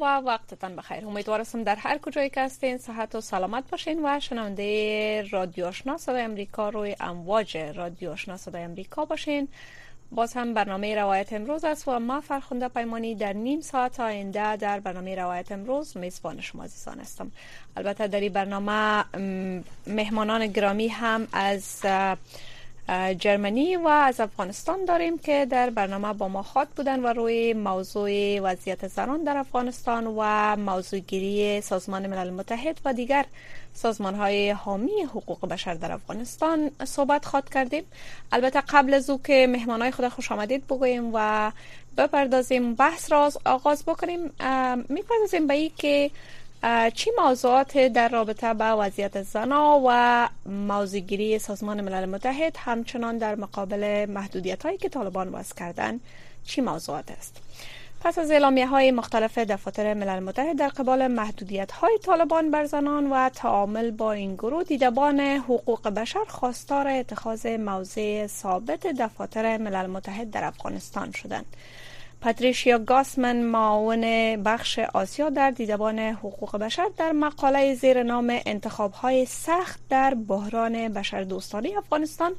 و وقتتان بخیر. امیدوارم در هر کجایی که هستین صحت و سلامت باشین و شنونده رادیو آشنا صدای امریکا روی امواج رادیو آشنا صدای امریکا باشین. باز هم برنامه روایت امروز است و ما فرخنده پیمانی در نیم ساعت آینده در برنامه روایت امروز میزبان شما عزیزان هستم. البته در این برنامه مهمانان گرامی هم از جرمنی و از افغانستان داریم که در برنامه با ما خاط بودن و روی موضوع وضعیت زنان در افغانستان و موضوع گیری سازمان ملل متحد و دیگر سازمان های حامی حقوق بشر در افغانستان صحبت خواد کردیم. البته قبل از او که مهمان های خود خوش آمدید بگوییم و بپردازیم بحث را آغاز بکنیم. می‌پردازیم به ای که چی موضوعات در رابطه با وضعیت زنا و موضوعگیری سازمان ملل متحد همچنان در مقابل محدودیت هایی که طالبان وضع کردن چی موضوعات است؟ پس از اعلامیه های مختلف دفاتر ملل متحد در قبال محدودیت های طالبان بر زنان و تعامل با این گروه دیدبان حقوق بشر خواستار اتخاذ موضع ثابت دفاتر ملل متحد در افغانستان شدند. پاتریشیا گاسمن معاون بخش آسیا در دیدبان حقوق بشر در مقاله زیر نام انتخاب های سخت در بحران بشردوستانی افغانستان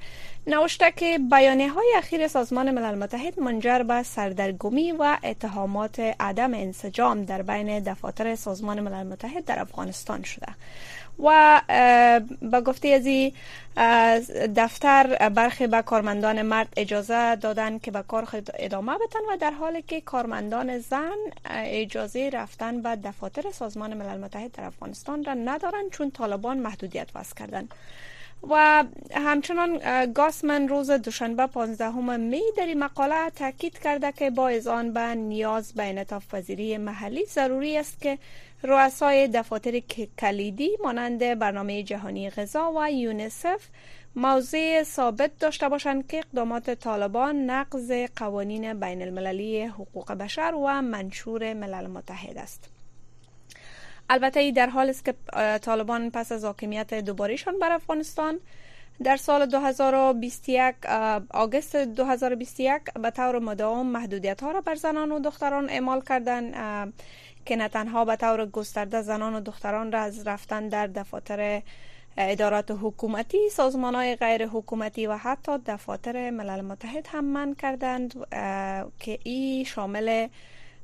نوشته که بیانیه های اخیر سازمان ملل متحد منجر به سردرگمی و اتهامات عدم انسجام در بین دفاتر سازمان ملل متحد در افغانستان شده. و به گفته از دفتر برخی به کارمندان مرد اجازه دادن که به کار خود ادامه بدن و در حالی که کارمندان زن اجازه رفتن به دفاتر سازمان ملل متحد در افغانستان را ندارند چون طالبان محدودیت وضع کردند و همچنان گاسمن روز دوشنبه 15 می در مقاله تاکید کرده که با آن به نیاز به انعطاف پذیری محلی ضروری است که رؤسای دفاتر کلیدی مانند برنامه جهانی غذا و یونسف موضع ثابت داشته باشند که اقدامات طالبان نقض قوانین بین المللی حقوق بشر و منشور ملل متحد است. البته ای در حال است که طالبان پس از حاکمیت دوبارهشان بر افغانستان در سال 2021 آگوست 2021 به طور مداوم محدودیت ها را بر زنان و دختران اعمال کردند که نه تنها به طور گسترده زنان و دختران را از رفتن در دفاتر ادارات حکومتی سازمان های غیر حکومتی و حتی دفاتر ملل متحد هم من کردند که ای شامل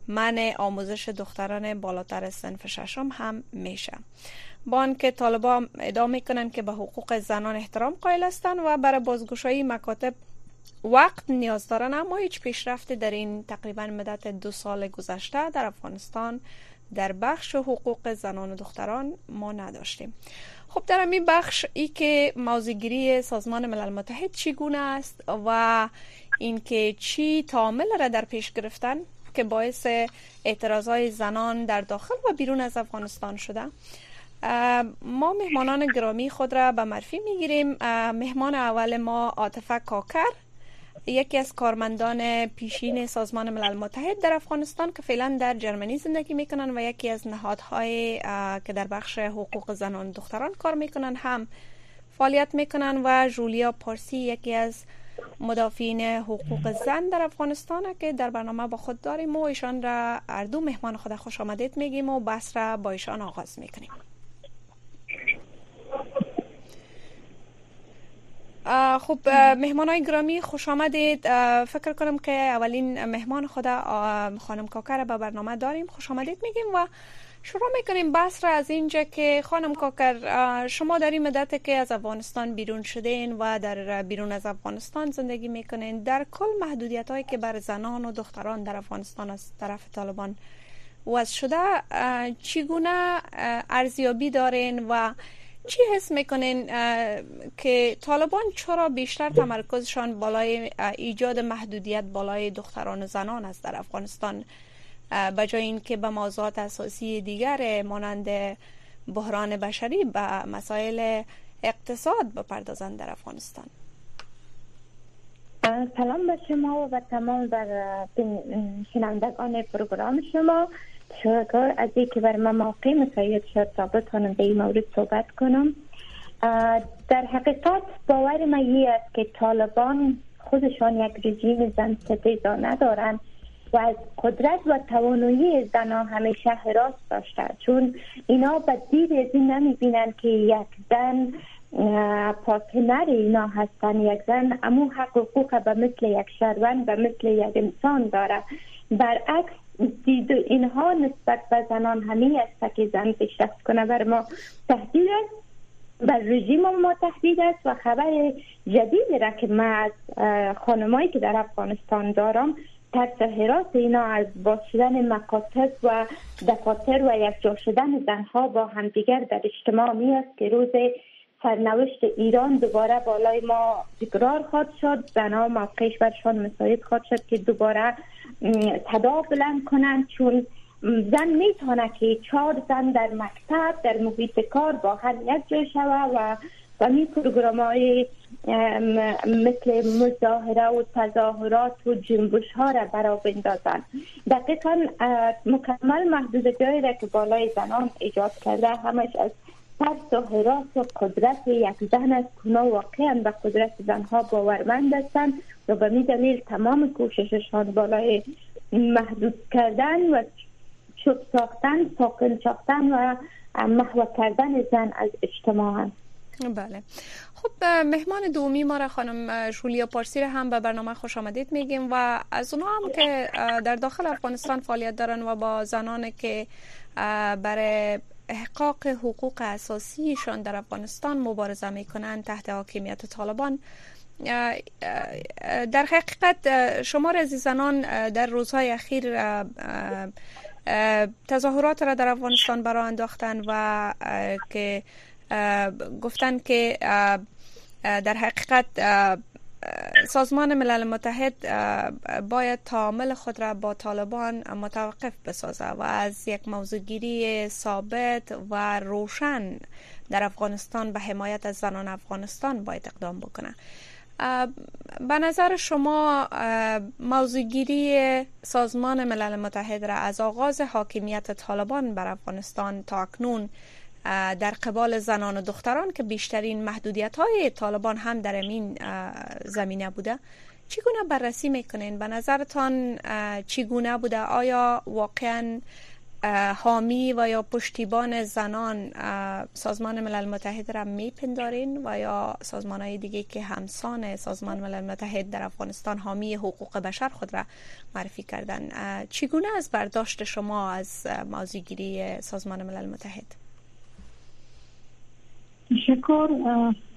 من آموزش دختران بالاتر سنف ششم هم میشه. با آنکه طالبان ادعا می‌کنند که به حقوق زنان احترام قائل هستند و برای بازگشایی مکاتب وقت نیاز دارن اما هیچ پیشرفتی در این تقریبا مدت دو سال گذشته در افغانستان در بخش حقوق زنان و دختران ما نداشتیم. خب در این بخش ای که موضوعگیری سازمان ملل متحد چگونه است و اینکه چی تعامل را در پیش گرفتن که باعث اعتراض های زنان در داخل و بیرون از افغانستان شده. ما مهمانان گرامی خود را به معرفی می‌گیریم. مهمان اول ما عاطفه کاکر یکی از کارمندان پیشین سازمان ملل متحد در افغانستان که فعلا در جرمنی زندگی می‌کنن و یکی از نهادهای که در بخش حقوق زنان دختران کار می‌کنن هم فعالیت می‌کنن و جولیا پارسی یکی از مدافعین حقوق زن در افغانستان که در برنامه با خود داریم و ایشان را اردو مهمان خود خوش آمدید میگیم و بحث را با ایشان آغاز می‌کنیم. خب مهمان های گرامی خوش آمدید. فکر کنم که اولین مهمان خود خانم کاکر به برنامه داریم. خوش آمدید میگیم و شروع می‌کنیم بحث را از اینجا که خانم کاکر شما در این مدت که از افغانستان بیرون شدین و در بیرون از افغانستان زندگی می‌کنین در کل محدودیت هایی که بر زنان و دختران در افغانستان از طرف طالبان وضع شده چگونه ارزیابی دارین و چی حس می‌کنین که طالبان چرا بیشتر تمرکزشان بالای ایجاد محدودیت بالای دختران و زنان است در افغانستان؟ به جای اینکه به موضوعات اساسی دیگر مانند بحران بشری به مسائل اقتصاد بپردازند در افغانستان. سلام به شما و تمام بر شنوندگان پروگرام شما. شکر از اینکه بر من موقع مساعد شد تا بتانم به این مورد صحبت کنم. در حقیقت باور من است که طالبان خودشان یک رژیم زن ستیزا ندارند و از قدرت و توانایی زنان همیشه حراس داشته. چون اینا به دید از این نمی بینند که یک زن پارتنر اینا هستن یک زن امو حق و حقوق به مثل یک شهروند به مثل یک انسان داره. برعکس دید اینها نسبت به زنان همی است که زن پیشرفت کنه بر ما تهدید است. بر رژیم ما تهدید است و خبر جدید را که من از خانمایی که در افغانستان دارم ترس حراس اینا از باز شدن مکاتب و دفاتر و یکجا شدن زنها با همدیگر در اجتماع می است که روز سرنوشت ایران دوباره بالای ما تکرار خواهد شد. زنها موقعش برشان مساعد خواهد شد که دوباره تدا بلند کنند. چون زن می‌تونه که چهار زن در مکتب در محیط کار با هم یک جای شوه و می پروگرام های مثل مظاهره و تظاهرات و جنبش ها را برا بندازن دقیقا مکمل محدود جایی را که بالای زنان ایجاد کرده همش از ترس و حراس و قدرت یک زن است کنا واقعا به قدرت زنها باورمند هستند و به می دلیل تمام کوشششان بالای محدود کردن و چوب ساختن ساکن ساختن و محو کردن زن از اجتماع بله. خب مهمان دومی ما را خانم جولیا پارسی را هم به برنامه خوش آمدید میگیم و از اونا هم که در داخل افغانستان فعالیت دارن و با زنان که برای احقاق حقوق اساسیشان در افغانستان مبارزه می‌کنند تحت حاکمیت طالبان. در حقیقت شما از زنان در روزهای اخیر تظاهرات را در افغانستان برای انداختن و که گفتن که در حقیقت سازمان ملل متحد باید تعامل خود را با طالبان متوقف بسازه و از یک موضوعگیری ثابت و روشن در افغانستان به حمایت از زنان افغانستان باید اقدام بکنه. به نظر شما موضوعگیری سازمان ملل متحد را از آغاز حاکمیت طالبان بر افغانستان تا اکنون در قبال زنان و دختران که بیشترین محدودیت های طالبان هم در این زمینه بوده. چگونه بررسی می‌کنین؟ به نظرتان چگونه بوده؟ آیا واقعا حامی و یا پشتیبان زنان سازمان ملل متحد را میپندارین و یا سازمان های دیگه که همسان سازمان ملل متحد در افغانستان حامی حقوق بشر خود را معرفی کردن؟ چگونه از برداشت شما از موضوعگیری سازمان ملل متحد؟ تشکر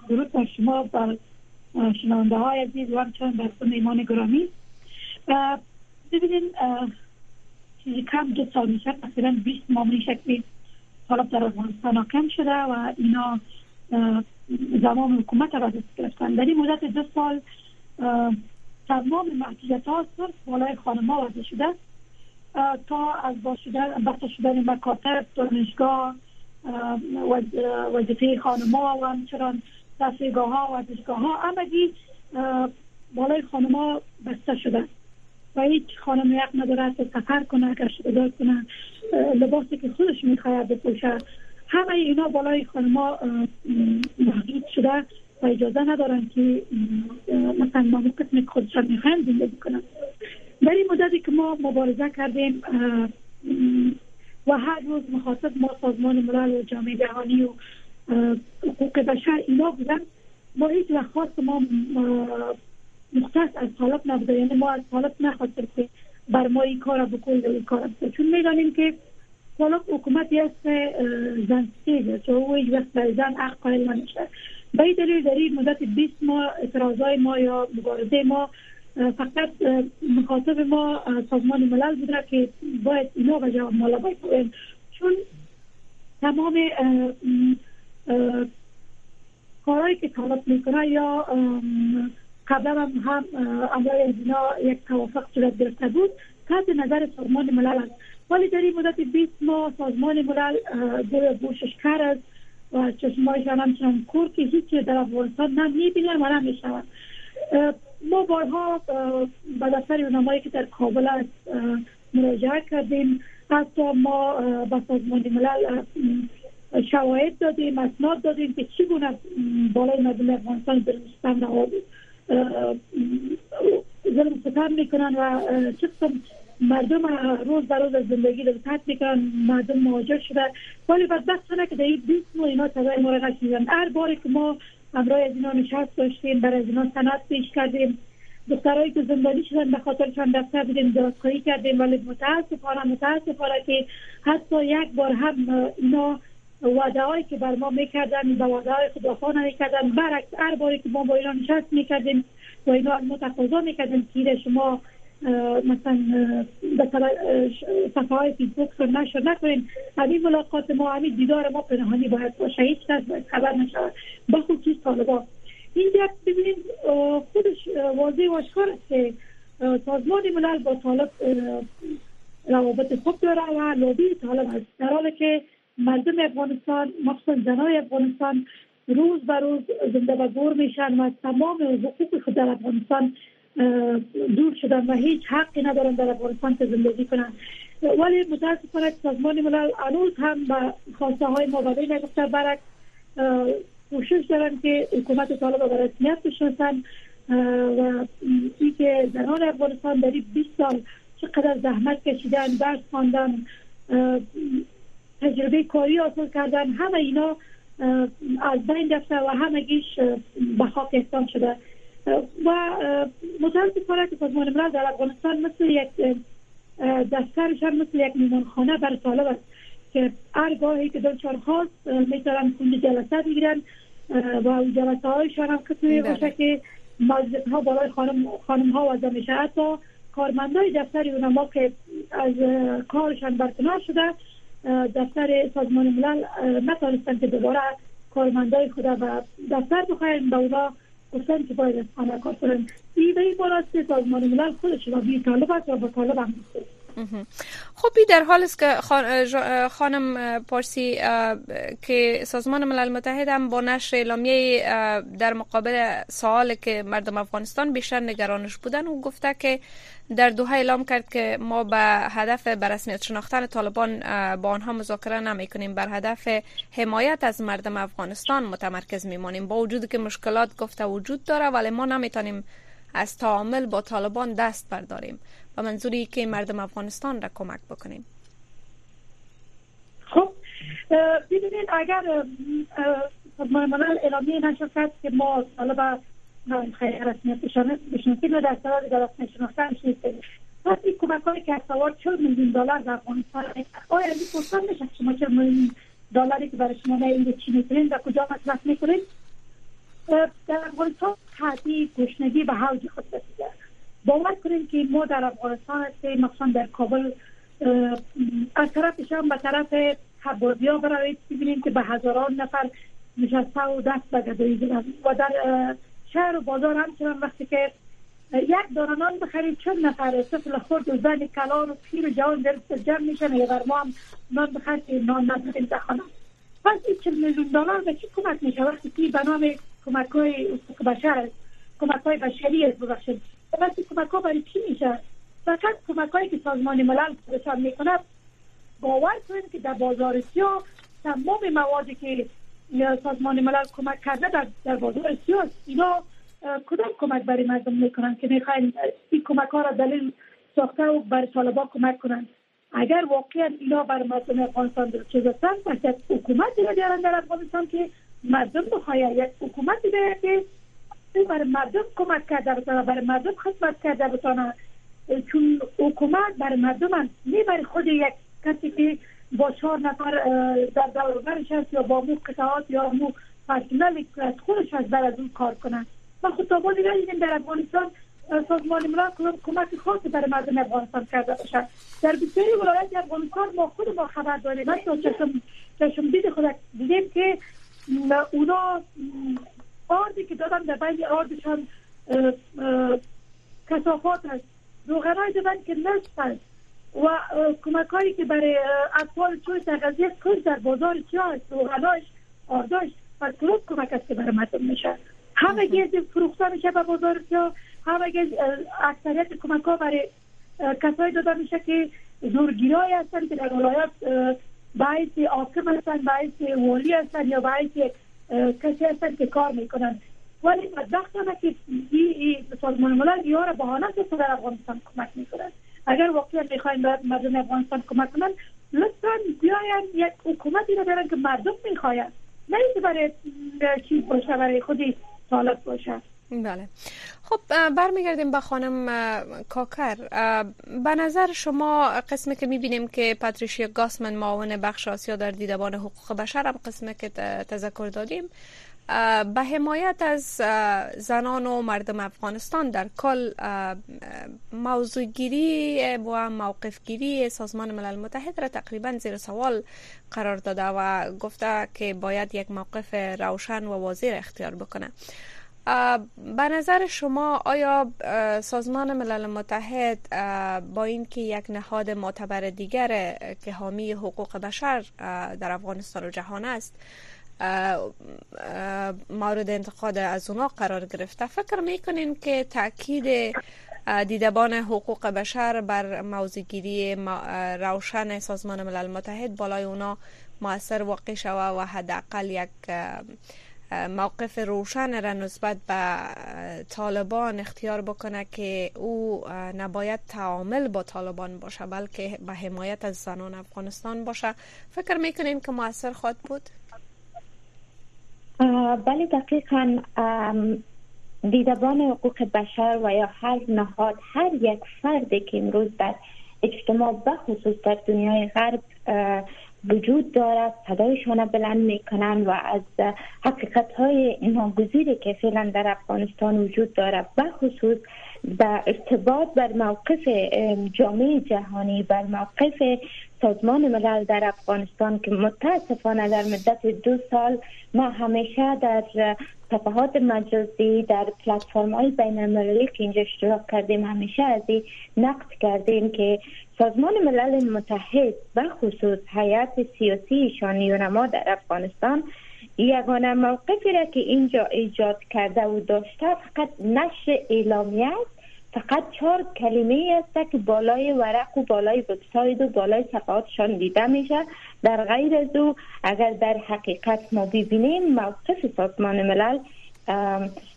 درود بر شما بر شنونده های عزیز و همچنان بر ایمان گرامی. ببینید چیزی کم دو سال میشه تقریبا 20 ماه میشه که طالب در افغانستان حاکم شده و اینا زمان حکومت را دست گرفتن. در این مدت دو سال تمام محدودیت ها صرف بالای خانم ها شده. تا از با شدن بحث شدن مکاتب دانشگاه وظیفه خانم ها و همچنان دستگاه ها و دستگاه ها. همگی بالای خانم ها بسته شده. و هیچ خانم یک نداره سفر کنه گشت گذار کنه. لباسی که خودش می‌خواهد بپوشه همه اینا بالای خانم ها محدود شده و اجازه ندارن که مثلا ما قسم خودشان می‌خوایم زندگی کنن. در این مدتی که ما مبارزه کردیم و هر روز مخاطب ما سازمان ملل و جامعه جهانی و حقوق بشر اینا بودن. ما هیچ وقت خواست ما مختص از طالب نبوده. یعنی ما از طالب نخواستیم که بر ما این کار و این کار بکنید. چون می‌دانیم که طالب حکومتی است زن سیده چون او هیچ وقت برای زن حق قائل نمیشه به این دلیل در این مدت 20 ماه اعتراضای ما یا مبارزه ما فقط مخاطب ما سازمان ملل بوده که باید اینا به جواب مالا باید چون تمام کارهایی که طالب می‌کنه یا قبلا هم هم امرای اینا یک توافق صورت گرفته بود تحت نظر سازمان ملل است. ولی در این مدت 20 ماه سازمان ملل دو بوشش است و چشمایشان همچنان کور که هیچ در افغانستان نه می‌بینن و نه میشنون ما بارها به دفتر نمایی که در کابل است مراجعه کردیم. حتی ما به سازمان ملل شواهد دادیم اسناد دادیم که چگونه بالای مردم افغانستان نهاد ظلم ستم می‌کنن و چه مردم روز در روز زندگی در تحت می‌کنن مردم مهاجر شده. ولی بدبختانه که در این 20 ماه اینا صدای ما را هر باری که ما همراه از اینا نشست داشتیم برای از اینا سند پیش کردیم. دخترهایی که زندانی شدن به خاطر چند دفتر بودیم دادخواهی کردیم ولی متاسفانه متاسفانه که حتی یک بار هم اینا وعده هایی که بر ما می‌کردن به وعده های خود وفا نمی‌کردن برعکس هر باری که ما با اینا نشست می‌کردیم و اینا ما تقاضا می‌کردیم. که شما مثلا به صفحه های فیسبوک رو نشر نکنیم همین ملاقات ما همین دیدار ما پنهانی باید باشه. هیچ کس باید خبر نشود. بخصوص طالبان اینجا ببینید خودش واضح و آشکار است که سازمان ملل با طالب روابط خوب داره و لابی طالب است در حالی که مردم افغانستان مخصوصا زنای افغانستان روز به روز زنده و گور میشن و تمام حقوق خود در افغانستان دور شدن و هیچ حقی ندارن در افغانستان که زندگی کنن. ولی متاسفانه سازمان ملل هنوز هم به خواسته های ما نگفته برک کوشش دارن که حکومت طالب به رسمیت بشناسن. و اینکه زنان افغانستان در 20 سال چقدر زحمت کشیدن درس خواندن تجربه کاری حاصل کردن همه اینا از بین رفته و همگیش به خاک احسان شده. و متاسفانه که سازمان ملل در افغانستان مثل یک دفترش هم مثل یک میمانخانه بر طالب است که هر گاهی که دلچار خواست می‌تونن کنج جلسه بگیرن و جلسه هایشان هم کسی بله. باشه که مجلس ها بالای خانم, خانم ها وضع میشه حتی کارمندای دفتر اونما که از کارشان برکنار شده دفتر سازمان ملل نتانستن که دوباره کارمندای خود و دفتر بخواین به اونا گفتن که باید از کار کنن این به این سازمان ملل خودش را بی طالب است و با طالب هم خب در حال است که خانم پارسی که سازمان ملل متحد هم با نشر اعلامیه در مقابل سوال که مردم افغانستان بیشتر نگرانش بودن و گفته که در دوحه اعلام کرد که ما به هدف به شناختن طالبان با آنها مذاکره نمی کنیم بر هدف حمایت از مردم افغانستان متمرکز میمانیم. با وجود که مشکلات گفته وجود داره ولی ما نمی‌تونیم از تعامل با طالبان دست برداریم. و منظوری که مردم افغانستان را کمک بکنیم. خب ببینید اگر ملل اعلامیه نشد که ما طالب خیلی رسمیت بشناسیم و در سوال در رسمیت شناختن نیستیم پس این کمک هایی که سوار 40 میلیون دلار در افغانستان آیا این پرسان میشه شما 40 میلیون دلاری که برای شما نه چی می‌کنین و کجا مصرف می‌کنین؟ در افغانستان تعدی گشنگی به حوج خود رسیده باور کنیم که ما در افغانستان هستیم مخصوصا در کابل از طرف شام به طرف حبازی ها بروید ببینیم که به هزاران نفر نشسته و دست به گدایی و در شهر و بازار همچنان وقتی که یک دانه نان بخرید چند نفر سفل خورد و زن کلان و پیر و جوان در جمع میشن یا ما هم نان بخرید نان نداریم در خانه پس این چل میلیون دلار به چی کمک میشه؟ وقتی که به نام کمک های بشر کمک های بشری است ببخشید. وقتی کمک ها برای چی میشه؟ فقط کمک هایی که سازمان ملل رسان می‌کنه باور کنید که در بازار سیاه تمام موادی که سازمان ملل کمک کرده در, در بازار سیاه اینا کدام کمک برای مردم می‌کنن که می‌خواین این کمک ها را دلیل ساخته و برای طالبا کمک کنن اگر واقعا اینا بر مردم افغانستان چیز هستن پس حکومتی را دیارن در افغانستان که مردم بخواهی یک حکومتی بیاید که برای مردم کمک کرده بتانه برای مردم خدمت کرده بتانه چون حکومت برای مردم هم نه برای خود یک کسی که با چهار نفر در دوربرش هست یا با مو قطعات یا مو پرسنل از خودش از بر از اون کار کنن و خود تا بازی در افغانستان سازمان ملل کمک خاصی برای مردم افغانستان کرده باشد. در بسیاری ولایت افغانستان ما خود ما خبر داریم. من چشم چشم دید خود دیدیم که اونا آردی که دادن در بین آردشان کسافات هست روغنای دادن که نصف هست و کمک هایی که برای اطفال چوی تغذیه کل در بازار چی هست روغنایش آرداش و کلوب کمک است که برای مردم میشه. همه گیز فروخته میشه به بازار یا همه گیز اکثریت کمک ها برای کسایی داده میشه که زورگیرای هستن که در ولایات باعث آکم هستن باعث والی هستن یا باعث کسی هستن که کار می‌کنن. ولی بدبختانه که این سازمان ملل یا را بهانه که در افغانستان کمک می‌کنن. اگر واقعا می‌خواین مردم افغانستان کمک کنن لطفا بیاین یک حکومتی را برن که مردم می‌خواین. نه اینکه برای چیز باشه برای خودی سالت باشه. بله. خب برمیگردیم به خانم کاکر. به نظر شما قسمی که می‌بینیم که پاتریشیا گاسمن معاون بخش آسیا در دیدبان حقوق بشر هم قسمی که تذکر دادیم به حمایت از زنان و مردم افغانستان در کل موضوع گیری و موقف گیری سازمان ملل متحد را تقریبا زیر سوال قرار داده و گفته که باید یک موقف روشن و واضح اختیار بکنه. به نظر شما آیا سازمان ملل متحد با اینکه یک نهاد معتبر دیگر که حامی حقوق بشر در افغانستان و جهان است مورد انتقاد از اونا قرار گرفته فکر می‌کنین که تاکید دیدبان حقوق بشر بر موضوعگیری روشن سازمان ملل متحد بالای اونا موثر واقع شوه و حداقل یک موقف روشن را نسبت به طالبان اختیار بکنه که او نباید تعامل با طالبان باشه بلکه به حمایت از زنان افغانستان باشه فکر می‌کنین که موثر خواهد بود؟ بله دقیقا دیدبان حقوق بشر و یا هر نهاد هر یک فردی که امروز در اجتماع بخصوص در دنیای غرب وجود دارد صدایشان بلند می‌کنند و از حقیقت های ناگزیری که فعلا در افغانستان وجود دارد بخصوص به ارتباط بر موقف جامعه جهانی بر موقف سازمان ملل در افغانستان که متاسفانه در مدت دو سال ما همیشه در صفحات مجازی در پلتفرم های بین المللی که اینجا اشتراک کردیم همیشه از این نقد کردیم که سازمان ملل متحد و خصوص حیات سیاسی شانیونما در افغانستان یگانه موقفی را که اینجا ایجاد کرده و داشته فقط نشر اعلامیه است فقط چهار کلمه است که بالای ورق و بالای وبسایت و بالای صفحاتشان دیده میشه. در غیر از او اگر در حقیقت ما ببینیم موقف سازمان ملل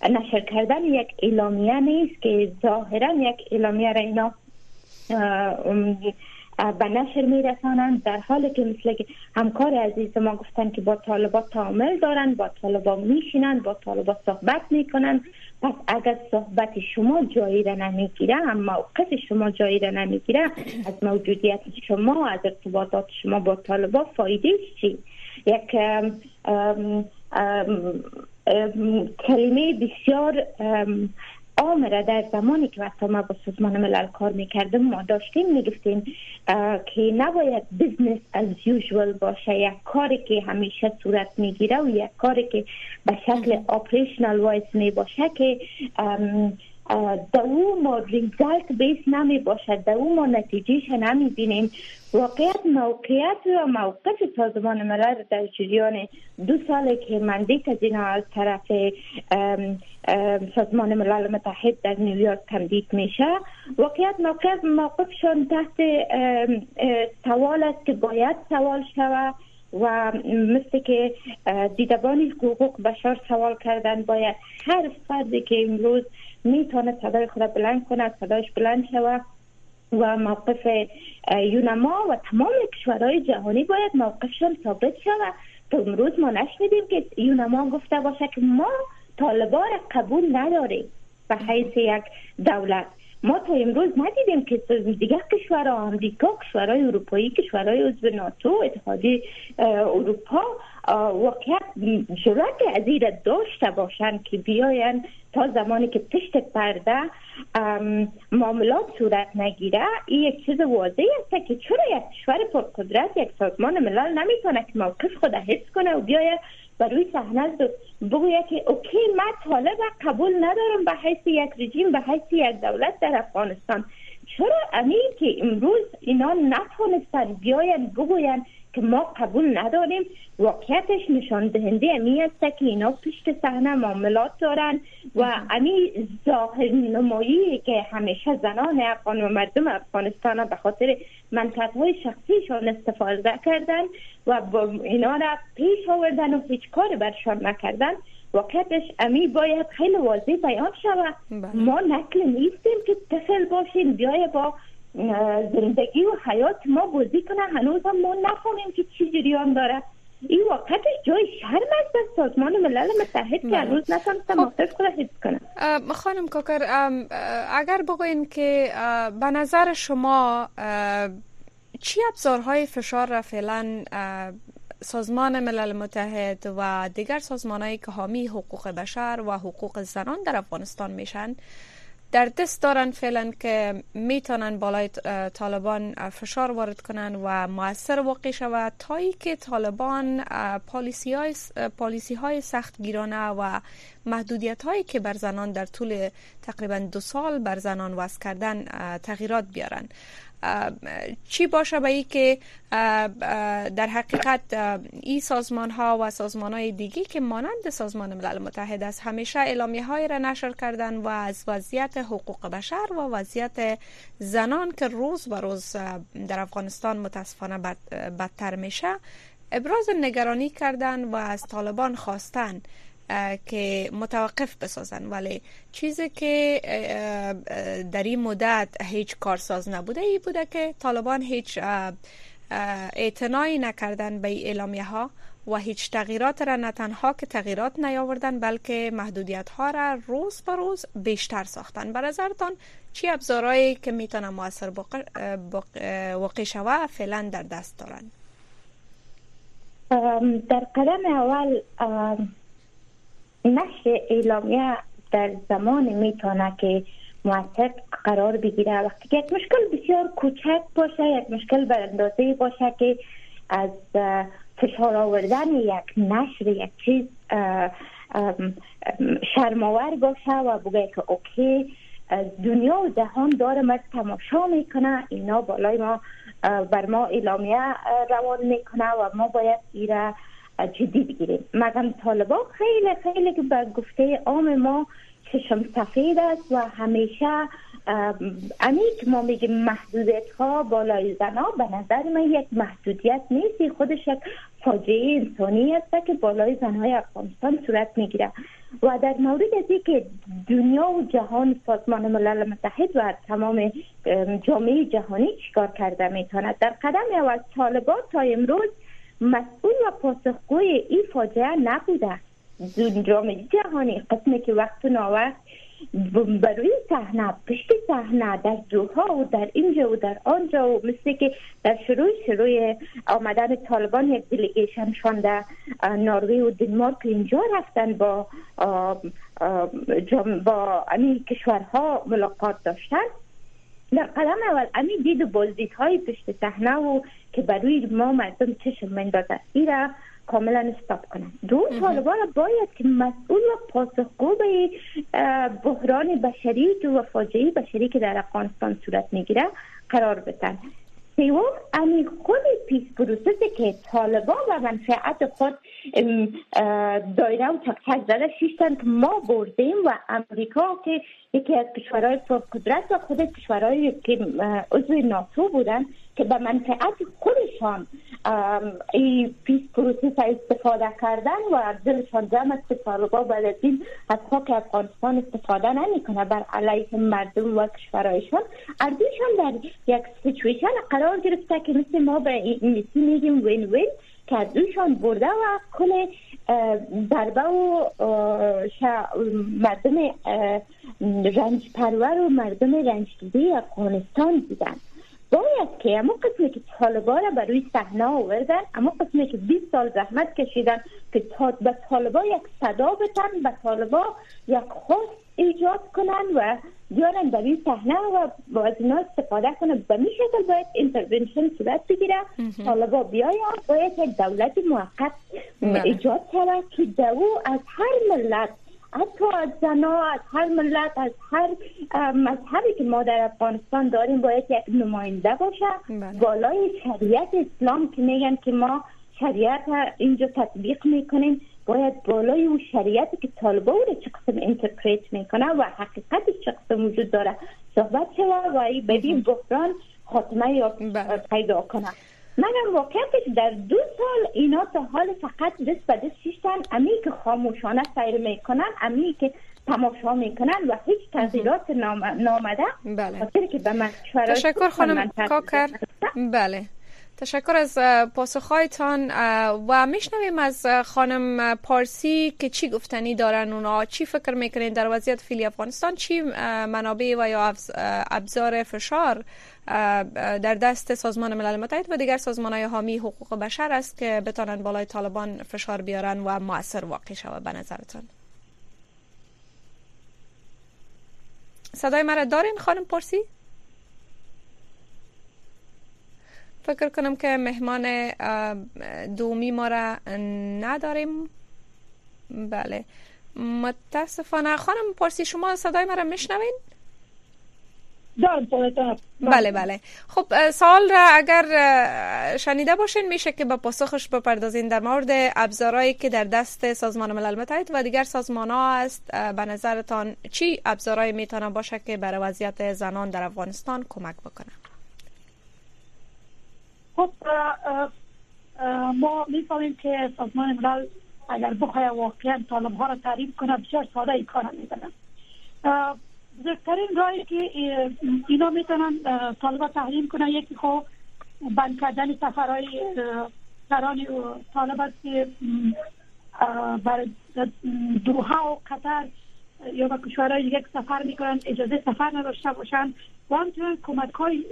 نشر کردن یک اعلامیه نیست که ظاهرا یک اعلامیه را اینا به نشر میرسانند. در حالی که مثل همکار عزیز ما گفتن که با طالبات تعامل دارند با طالبات میشینند با طالبات صحبت می‌کنند. پس اگر صحبت شما جایی را نمی‌گیره هم موقف شما جایی را نمی‌گیره از موجودیت شما از ارتباطات شما با طالبات فایده چی؟ یک کلمه بسیار عامره در زمانی که وقتا ما با سازمان ملل کار می‌کردیم ما داشتیم می‌گفتیم که نباید بزنس از یوزول باشه. یک کاری که همیشه صورت می‌گیره و یک کاری که به شکل operational wise می باشه که او ما بیس نمی باشد. او ما نتیجهش نمی بینیم واقعیت موقعیت و موقف سازمان ملل در جریان دو سال که mandate از اینا از طرف سازمان ملل متحد در نیویورک تمدید میشه. واقعیت موقف موقفشان تحت سوال است که باید سوال شود. و مثل که دیدبان حقوق بشر سوال کردن باید هر فردی که امروز می‌تونه صدای خود بلند کنه صدایش بلند شود و موقف یونما و تمام کشورهای جهانی باید موقفشان ثابت شود. تا امروز ما نشنیدیم که یونما گفته باشه که ما طالبان قبول نداریم. به حیث یک دولت. ما تا امروز ندیدیم که دیگه کشورها آمریکا کشورهای اروپایی کشورهای عضو ناتو اتحادیه اروپا واقعیت جرات از داشته باشند که بیاین تا زمانی که پشت پرده معاملات صورت نگیره. این یک چیز واضحی است که چرا یک کشور پرقدرت یک سازمان ملل نمی‌تونه که موقف خود حس کنه و بیاید بر روی صحنه بگوید که اوکی من طالب قبول ندارم به حیث یک رژیم به حیث یک دولت در افغانستان. چرا امی که امروز اینا نتونستن بیاین بگوین که ما قبول نداریم؟ واقعیتش نشان دهنده امی است که اینا پشت صحنه معاملات دارن و امی ظاهر نمایی که همیشه زنان افغان و مردم افغانستان به خاطر منفعت های شخصیشان استفاده کردن و اینا را پیش آوردن و هیچ کار برشان نکردن. واقعیتش امی باید خیلی واضح بیان شود. بله. ما نکل نیستیم که طفل باشیم بیای با زندگی و حیات ما بازی کنه. هنوز هم ما نفهمیم که چی جریان داره. این واقعیتش جای شرم است از سازمان ملل متحد که. هنوز نتونسته موقف خود حفظ کنه خانم کوکر اگر بگوین که به نظر شما چی ابزارهای فشار را فعلا سازمان ملل متحد و دیگر سازمانهایی که حامی حقوق بشر و حقوق زنان در افغانستان میشن در دست دارن فعلا که می‌تونن بالای طالبان فشار وارد کنن و موثر واقع شود تا ای که طالبان پالیسی های, پالیسی های سخت گیرانه و محدودیت هایی که بر زنان در طول تقریبا دو سال بر زنان وضع کردن تغییرات بیارن. چی باشه به ای که در حقیقت این سازمان ها و سازمان های دیگی که مانند سازمان ملل متحد است همیشه اعلامیه های را نشر کردن و از وضعیت حقوق بشر و وضعیت زنان که روز به روز در افغانستان متاسفانه بدتر میشه ابراز نگرانی کردن و از طالبان خواستن. که متوقف بسازن. ولی چیزی که در این مدت هیچ کارساز نبوده ای بوده که طالبان هیچ اعتنایی نکردن به اعلامیه ها و هیچ تغییرات را نه تنها که تغییرات نیاوردن بلکه محدودیت ها را روز به روز بیشتر ساختن. بر نظرتان چی ابزارهایی که می‌تونه موثر واقع شوه فعلا در دست دارن؟ در قدم اول نشر اعلامیه در زمان می‌تونه که موثر قرار بگیره. وقتی که یک مشکل بسیار کوچک باشه یک مشکل اندازه باشه که از فشار آوردن یک نشر یک چیز شرماور باشه و بگه که اوکی دنیا و دهان داره مرد تماشا می‌کنه. اینا بالای ما بر ما اعلامیه روان می‌کنه و ما باید ایره جدی بگیریم. مگم طالبا خیلی خیلی که به گفته عام ما چشم سفید است و همیشه امیک ما میگیم محدودیت ها بالای زنا به نظر من یک محدودیت نیست. خودش یک فاجعه انسانی است که بالای زنهای افغانستان صورت می‌گیره. و در مورد از که دنیا و جهان سازمان ملل متحد و تمام جامعه جهانی چیکار کرده می‌تواند؟ در قدم اول طالبان تا امروز مسئول و پاسخگوی این فاجعه نبوده. جامعه جهانی قسمی که وقت ناوقت بروی صحنه پشت صحنه در دوها و در اینجا و در آنجا و مثل که در شروع شروع آمدن طالبان یک دلیگیشن شانده ناروی و دنمارک اینجا رفتن با با کشورها ملاقات داشتن. در قدم اول. امی دید و بازدید های پشت صحنه و که بروی ما مردم چشم مندازه ایره کاملا استاب کنن دو طالبان باید که مسئول و پاسخگو به بحران بشری و فاجعه بشری که در افغانستان صورت می‌گیره قرار بدن. سوم امی خود peace process ی که طالبان و منفعت خود دایره و تک زده شیشتن که ما بردیم و امریکا که یکی از کشورهای قدرت و خود کشورهای که عضو ناتو بودن که به منفعت خودشان این peace process استفاده کردن و دلشان جمع است طالبا بعد از از خاک افغانستان استفاده نمی‌کنه بر علیه مردم و کشورهایشان. اردوشان در یک سیچویشن قرار گرفته که مثل ما به انگلیسی میگیم وین وین که دوشان برده و کل ضربه و مردم رنج پرور و مردم رنج افغانستان دیدن باید که اما قسمی که طالبا را بر روی صحنه آوردن اما قسمی که 20 سال زحمت کشیدن که به طالبا یک صدا بتن به طالبا یک خواست ایجاد کنن و بیارن به روی صحنه و از اینا استفاده کنن. به می شکل باید اینترونشن صورت بگیره. طالبا بیاید باید یک دولت موقت بله. ایجاد کرد که دو از هر ملت حتی از زنا از هر ملت از هر مذهبی که ما در افغانستان داریم باید یک نماینده باشه بله. بالای شریعت اسلام که میگن که ما شریعت اینجا تطبیق می‌کنیم باید بالای اون شریعتی که طالبا رو چه قسم انترپریت می‌کنه و حقیقتش چه قسم وجود داره صحبت شوه و بدین بحران خاتمه یا بله. پیدا کنه من واقعیتش در دو سال اینا تا حال فقط دست به دست شیشتن امی که خاموشانه سیر می‌کنن امی که تماشا می‌کنن و هیچ تغییرات نامده. بله. که به من تشکر خانم کاکر. بله. تشکر از پاسخهایتان و میشنویم از خانم پارسی که چی گفتنی دارن اونا چی فکر می‌کنین در وضعیت فیلی افغانستان چی منابع و یا ابزار فشار در دست سازمان ملل متحد و دیگر سازمان های حامی حقوق بشر است که بتانن بالای طالبان فشار بیارن و مؤثر واقع شود به نظرتان صدای مرا دارین خانم پرسی؟ فکر کنم که مهمان دومی ما را نداریم. بله. متاسفانه خانم پرسی شما صدای مرا میشنوین؟ بله بله. خب سوال را اگر شنیده باشین میشه که به پاسخش بپردازین در مورد ابزارهایی که در دست سازمان ملل متحد و دیگر سازمان ها است به نظرتان چی ابزارهایی می‌تونه باشه که برای وضعیت زنان در افغانستان کمک بکنه؟ خب ما می‌فهمیم که سازمان ملل اگر بخواه واقعا طالب ها را تعریف کنه بسیار ساده ای کار می‌کنه. بزرگترین راهی که اینا می‌تونن طالبا تحریم کنن یکی خب بند کردن سفرهای سران طالب است که بر دوها و قطر یا به کشورهای دیگه سفر می‌کنن اجازه سفر نداشته باشن. و همچنان کمک های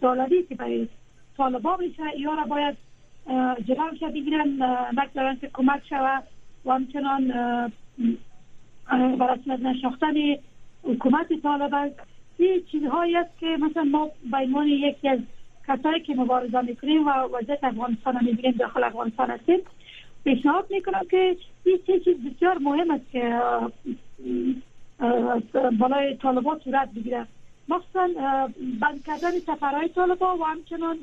دولتی که برای طالبا میشه یا را باید جلوش بگیرن نگذارن که کمک شود و همچنان برای نشاختن حکومت طالبان. این چیزهایی است که مثلا ما به عنوان یکی از کسایی که مبارزه می‌کنیم و وضعیت افغانستان می‌بینیم داخل افغانستان هستیم پیشنهاد می‌کنم که این چیز بسیار مهم است که بالای طالبات صورت بگیره مخصوصا بند کردن سفرهای طالبا و همچنان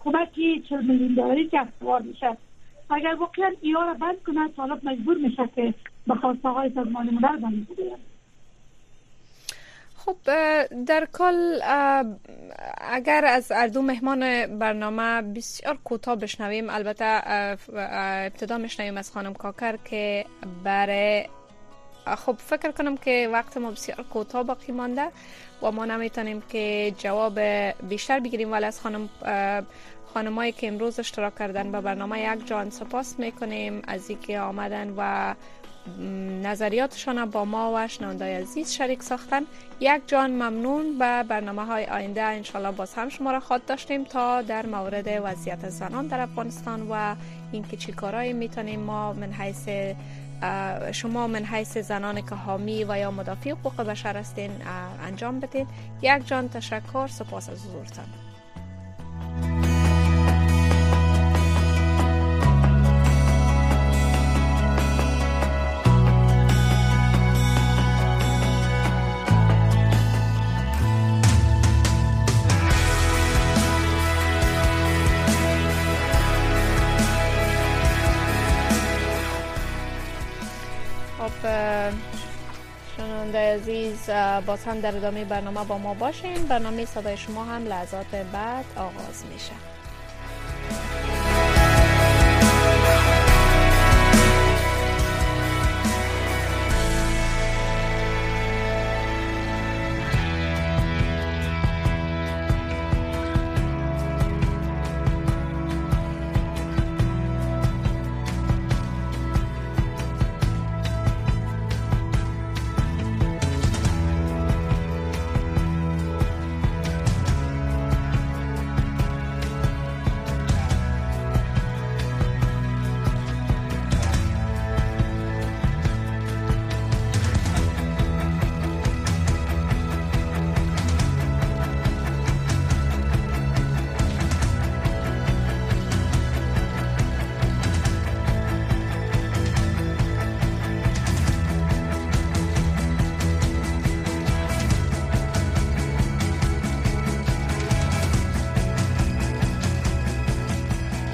کمکی چل میلیون دلاری که اختوار میشه. اگر واقعا اینا را بند کنه طالب مجبور میشه که به خواسته های سازمان ملل خب در کل اگر از اردو مهمان برنامه بسیار کوتاه بشنویم البته ابتدا میشنویم از خانم کاکر که برای خب فکر کنم که وقت ما بسیار کوتاه باقی مانده. و ما نمی‌تونیم که جواب بیشتر بگیریم. ولی از خانم خانمایی که امروز اشتراک کردن به برنامه یک جان سپاس می‌کنیم. از اینکه آمدن و نظریاتشان با ما و شنوندای عزیز شریک ساختن. یک جان ممنون به برنامه های آینده. انشالله باز هم شما را خواد داشتیم تا در مورد وضعیت زنان در افغانستان و اینکه چی کارایی می‌تونیم. ما من حیث شما من حیث زنان که حامی و یا مدافع حقوق بشر هستین انجام بدید یک جان تشکر سپاس از حضورتان. شنونده عزیز باز هم در ادامه برنامه با ما باشین. برنامه صدای شما هم لحظات بعد آغاز میشه.